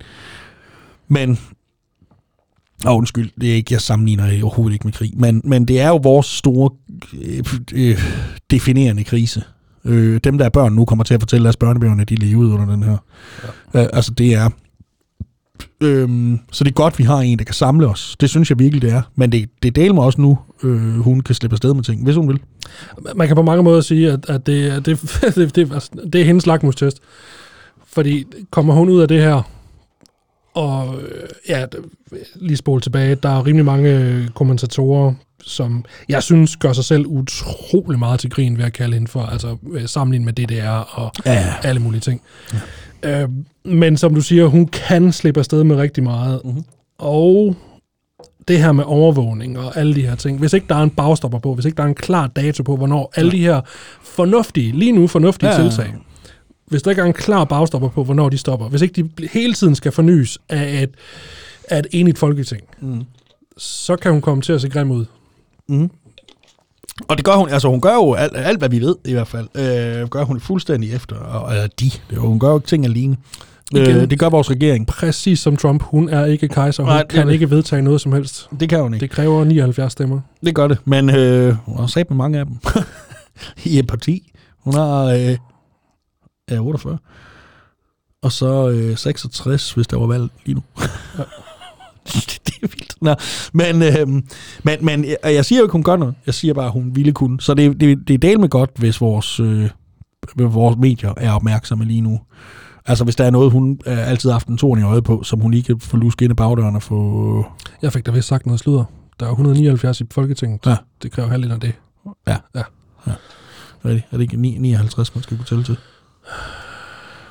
Men, og undskyld, det er ikke, jeg sammenligner det overhovedet ikke med krig, men, men det er jo vores store øh, øh, definerende krise. Øh, dem, der er børn nu, kommer til at fortælle deres børnebørn, at de levede under den her. Ja. Øh, altså, det er... Øhm, så det er godt, vi har en, der kan samle os. Det synes jeg virkelig, det er. Men det, det deler mig også nu, øh, hun kan slippe afsted med ting, hvis hun vil. Man kan på mange måder sige, at, at det, er- det, det, det, altså, det er hendes lakmustest. Fordi kommer hun ud af det her, og øh, ja, lige spole tilbage, der er rimelig mange kommentatorer, som jeg synes gør sig selv utrolig meget til grin ved at kalde hende for, altså øh, sammenlignet med DDR og Ja. alle mulige ting. Ja. Øh, men som du siger, hun kan slippe afsted med rigtig meget. Mhm. Og det her med overvågning og alle de her ting, hvis ikke der er en bagstopper på, hvis ikke der er en klar dato på, hvornår alle de her fornuftige, lige nu fornuftige Ja, tiltag, hvis der ikke er en klar bagstopper på, hvornår de stopper, hvis ikke de hele tiden skal fornyes af et, af et enigt folketing, Mm. så kan hun komme til at se grim ud. Mm. Og det gør hun, altså hun gør jo alt, alt hvad vi ved i hvert fald, øh, gør hun fuldstændig efter, og eller de, det, hun gør jo ikke ting alene. Igen. Øh, det gør vores regering. Præcis som Trump, hun er ikke kejser, hun Nej, det kan det. ikke vedtage noget som helst. Det kan hun ikke. Det kræver 79 stemmer. Det gør det, men øh, hun har sat med mange af dem i et parti. Hun har øh, ja, 48. Og så øh, 66, hvis der var valg lige nu. Nå, men, øh, men, men jeg, siger jo ikke, hun gør noget. Jeg siger bare, at hun ville kunne. Så det, det, det er del med godt, hvis vores, øh, vores medier er opmærksomme lige nu. Altså, hvis der er noget, hun øh, altid har haft en torn i øjet på, som hun lige kan få lusket ind i bagdøren og få... Jeg fik da vist sagt noget sludder. Der er 179 i Folketinget. Ja. Det kræver halvdelen af det. Hvad er det? Er det ikke 9, 59, man skal kunne tælle til?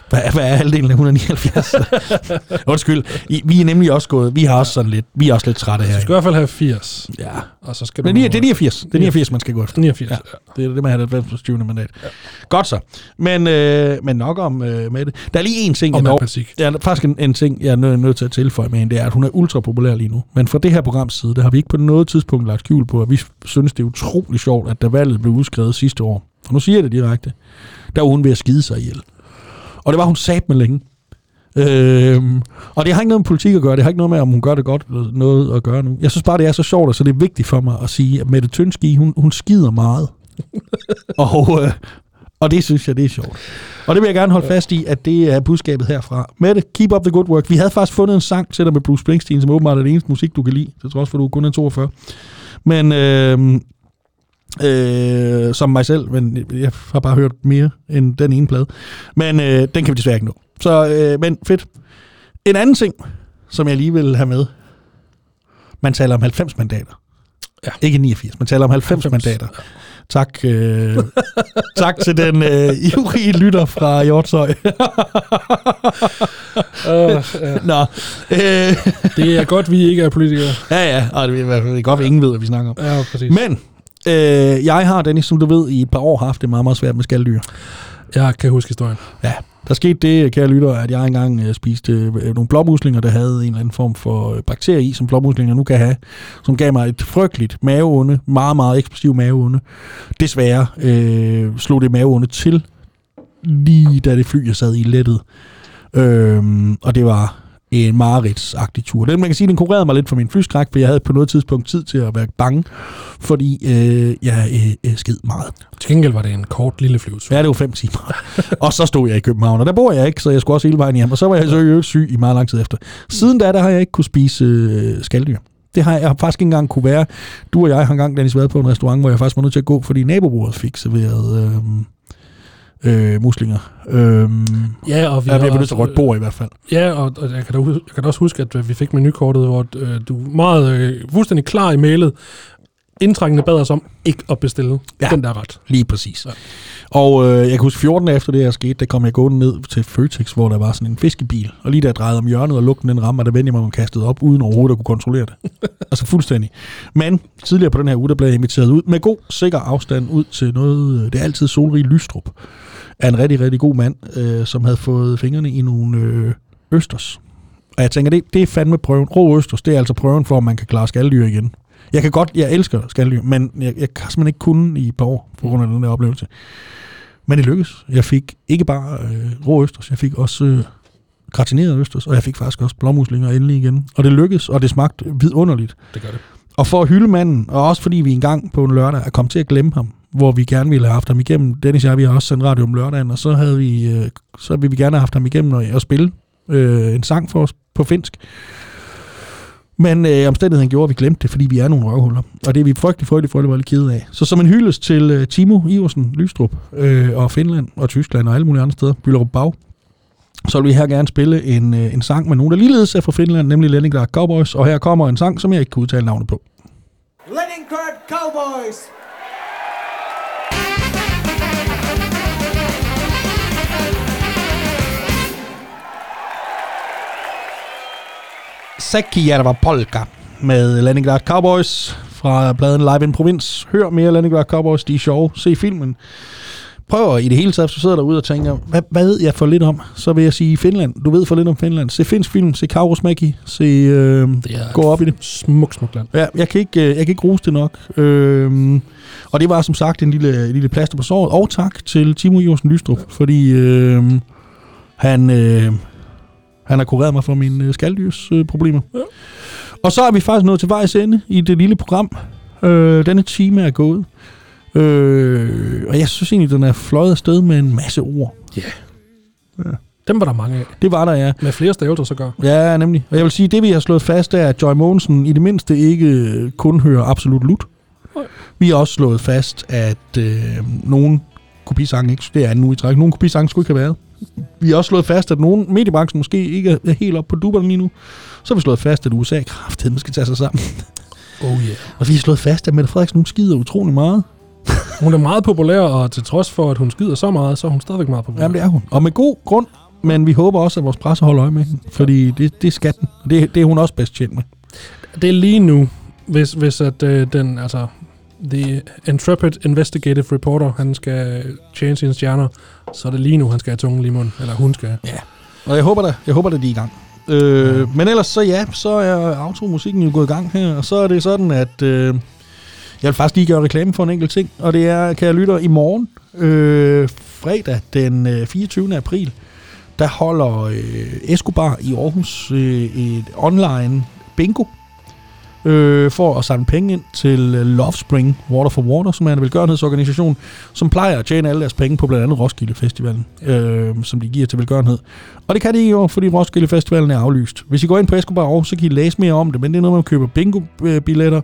Hvad, hvad er halvdelen af 179? Undskyld, I, vi er nemlig også gået, vi har også sådan lidt, vi er også lidt trætte Du her. skal i hvert fald have 80, Ja. og så skal du... Men det er, det er 89, det er 89, man skal gå efter. 89, Ja. ja. Det er det, man har det 90 20. mandat. Ja. Godt så. Men, øh, men nok om øh, med det. Der er lige en ting, Og jeg. Ja, der er faktisk en, en ting, jeg er nødt, nødt til at tilføje med hende, det er, at hun er ultra populær lige nu. Men fra det her programs side, der har vi ikke på noget tidspunkt lagt skjul på, at vi synes, det er utrolig sjovt, at da valget blev udskrevet sidste år, og nu siger jeg det direkte, der var hun ved at skide sig ihjel. Og det var hun sat med længe. Øhm, og det har ikke noget med politik at gøre, det har ikke noget med, om hun gør det godt eller noget at gøre nu. Jeg synes bare, det er så sjovt, og så det er vigtigt for mig at sige, at Mette Tønski, hun, hun skider meget. og, øh, og det synes jeg, det er sjovt. Og det vil jeg gerne holde fast i, at det er budskabet herfra. Mette, keep up the good work. Vi havde faktisk fundet en sang til dig med Bruce Springsteen, som åbenbart er det eneste musik, du kan lide, til trods for, at du kun er 42. Men øh, øh, som mig selv, men jeg har bare hørt mere end den ene plade. Men øh, den kan vi desværre ikke nå. Så, øh, men fedt. En anden ting, som jeg lige vil have med. Man taler om 90 mandater. Ja. Ikke 89, man taler om 90, 90. 90. mandater. Tak, øh, tak til den øh, ivrige lytter fra Hjortshøj. Uh, ja. Nå, øh, Det er godt, vi ikke er politikere. ja, ja, og det er, i hvert fald- godt, at ingen ved, hvad vi snakker om. Ja, præcis. Men, øh, jeg har, Dennis, som du ved, i et par år haft det meget, meget svært med skalddyr. Jeg kan huske historien. Ja, der skete det, kære lytter, at jeg engang øh, spiste øh, nogle blåmuslinger, der havde en eller anden form for øh, bakterie i, som blåmuslinger nu kan have, som gav mig et frygteligt maveonde, meget, meget eksplosiv maveonde. Desværre øh, slog det maveonde til, lige da det fly, jeg sad i, lettet. Øhm, og det var en mareridtsagtig tur. Den, man kan sige, den kurerede mig lidt for min flyskræk, for jeg havde på noget tidspunkt tid til at være bange, fordi øh, jeg øh, øh, sked meget. Til gengæld var det en kort lille flyvetur. Ja, det var fem timer. og så stod jeg i København, og der bor jeg ikke, så jeg skulle også hele vejen hjem. Og så var jeg så øvrigt syg i meget lang tid efter. Siden da, der har jeg ikke kunne spise øh, skalddyr. Det har jeg, jeg har faktisk ikke engang kunne være. Du og jeg har engang, Dennis, været på en restaurant, hvor jeg faktisk var nødt til at gå, fordi nabobordet fik serveret øh, øh, muslinger. Øh, Ja, og vi jeg har blev nødt til rødt bord i hvert fald. Ja, og, og jeg, kan da, jeg kan da også huske, at øh, vi fik menukortet, hvor øh, du meget øh, fuldstændig klar i mailet, indtrængende bad os om ikke at bestille Ja. den der ret. Lige præcis. Ja. Og øh, jeg kan huske 14 dage efter det her skete, der kom jeg gående ned til Føtex, hvor der var sådan en fiskebil. Og lige da jeg drejede om hjørnet og lugten den rammer, der vendte jeg mig og kastede op, uden overhovedet at kunne kontrollere det. altså fuldstændig. Men tidligere på den her uge, der blev jeg inviteret ud med god, sikker afstand ud til noget, øh, det er altid solrig Lystrup, af en rigtig, rigtig god mand, øh, som havde fået fingrene i nogle øh, østers. Og jeg tænker, det, det er fandme prøven. Rå østers, det er altså prøven for, om man kan klare skalddyr igen. Jeg kan godt, jeg elsker skalddyr, men jeg, jeg kan simpelthen ikke kunne i et par år, på grund af den der oplevelse. Men det lykkedes. Jeg fik ikke bare øh, rå østers, jeg fik også øh, gratineret østers, og jeg fik faktisk også blåmuslinger endelig igen. Og det lykkedes, og det smagte vidunderligt. Det gør det. Og for at hylde manden, og også fordi vi engang på en lørdag er kommet til at glemme ham, hvor vi gerne ville have haft ham igennem. Dennis og jeg, vi har også sendt radio om lørdagen, og så havde vi, øh, så ville vi gerne have haft ham igennem og, og spille øh, en sang for os på finsk. Men øh, omstændigheden gjorde, at vi glemte det, fordi vi er nogle røvhuller. Og det er vi frygtelig, frygtelig, frygtelig, frygtelig kede af. Så som en hyldest til øh, Timo Iversen, Lystrup, øh, og Finland, og Tyskland og alle mulige andre steder, Byllerup Bag, så vil vi her gerne spille en, øh, en sang med nogen, der ligeledes er fra Finland, nemlig Leningrad Cowboys. Og her kommer en sang, som jeg ikke kan udtale navnet på. Leningrad Cowboys! Säkkijärva polka. med Leningrad Cowboys fra pladen Live in Provins. Hør mere Leningrad Cowboys, de er sjove. Se filmen. Prøv at i det hele taget, hvis du sidder derude og tænker, hvad, hvad ved jeg for lidt om? Så vil jeg sige Finland. Du ved for lidt om Finland. Se finsk film, se Kaurosmäki, se øh, gå op i det. Smuk, smuk land. Ja, jeg kan ikke, øh, jeg kan ikke rose det nok. Øhm, og det var som sagt en lille, en lille plaster på såret. Og tak til Timo Iversen Lystrup, fordi øh, han, øh, han har kureret mig for mine øh, skalddyrsproblemer. Øh, problemer. Ja. Og så er vi faktisk nået til vejs ende i det lille program. Øh, denne time er gået. Øh, og jeg synes egentlig, den er fløjet afsted med en masse ord. Dem var der mange af. Det var der, ja. Med flere stavelser så gør. Ja, nemlig. Og jeg vil sige, det vi har slået fast er, at Joy Mogensen i det mindste ikke øh, kun hører absolut lut. Vi har også slået fast, at øh, nogen kopisange ikke, det er nu i træk, nogen kopisange skulle ikke have været. Vi har også slået fast, at nogen mediebranchen måske ikke er helt op på duberne lige nu. Så har vi slået fast, at USA kraftedeme skal tage sig sammen. Oh yeah. Og vi har slået fast, at Mette Frederiksen hun skider utrolig meget. Hun er meget populær, og til trods for, at hun skider så meget, så er hun stadigvæk meget populær. Jamen, det er hun. Og med god grund, men vi håber også, at vores presse holder øje med hende. Fordi det, det skal den. Det, det er hun også bedst tjent med. Det er lige nu, hvis, hvis at øh, den, altså, The Intrepid Investigative Reporter, han skal tjene sine stjerner, så er det lige nu, han skal have tungen lige i munden. Eller hun skal. Ja. Og jeg håber da, jeg håber da, de er i gang. Øh, ja. Men ellers så ja, så er automusikken jo gået i gang her, og så er det sådan, at øh, jeg vil faktisk lige gøre reklame for en enkelt ting, og det er, kan jeg lytte i morgen, øh, fredag den øh, 24. april, der holder øh, Escobar i Aarhus øh, et online bingo, øh, for at samle penge ind til øh, Love Spring Water for Water, som er en velgørenhedsorganisation, som plejer at tjene alle deres penge på blandt andet Roskilde Festivalen, øh, som de giver til velgørenhed. Og det kan de ikke i år, fordi Roskilde Festivalen er aflyst. Hvis I går ind på Escobar Aarhus, så kan I læse mere om det, men det er noget, man køber bingo-billetter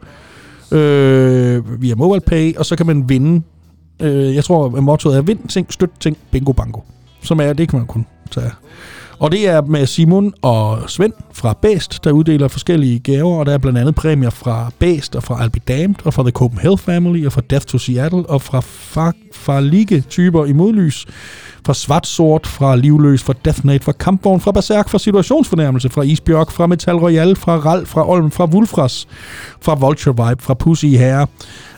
øh, via MobilePay, og så kan man vinde. Øh, jeg tror, at mottoet er vind ting, støt ting, bingo bango. Som er, det kan man kun tage. Og det er med Simon og Svend fra Bæst, der uddeler forskellige gaver, og der er blandt andet præmier fra Bæst og fra Albi Damned, og fra The Copenhagen Family, og fra Death to Seattle, og fra Farlige-typer i modlys, fra Svartsort, fra Livløs, fra Deathnate, fra Kampvogn, fra Berserk, fra Situationsfornærmelse, fra Isbjørk, fra Metal Royale, fra Ral, fra Olm, fra Wulfras, fra Vulture Vibe, fra Pussy Hair,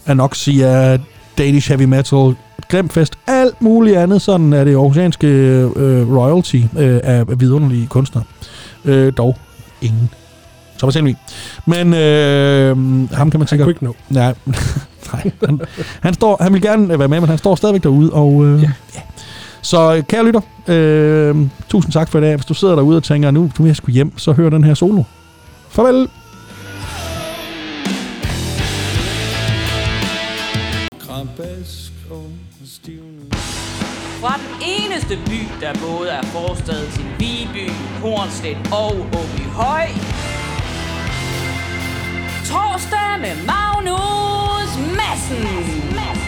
Anoxia, Danish Heavy Metal, Grimfest, alt muligt andet. Sådan er det aarhusianske øh, royalty øh, af vidunderlige kunstnere. Øh, dog ingen. Thomas Helmig. Men øh, ham kan man Han sikkert... kunne ikke nå. Nej, nej. Han, han, står, han vil gerne være med, men han står stadigvæk derude. Og, øh, ja. Ja. ja. Så øh, kære lytter, øh, tusind tak for i dag. Hvis du sidder derude og tænker, nu, nu vil jeg skulle hjem, så hør den her solo. Farvel. Fra den eneste by, der både er forstad til Viby, Hornslet og Åby Høj. Torsdag med Magnus Madsen.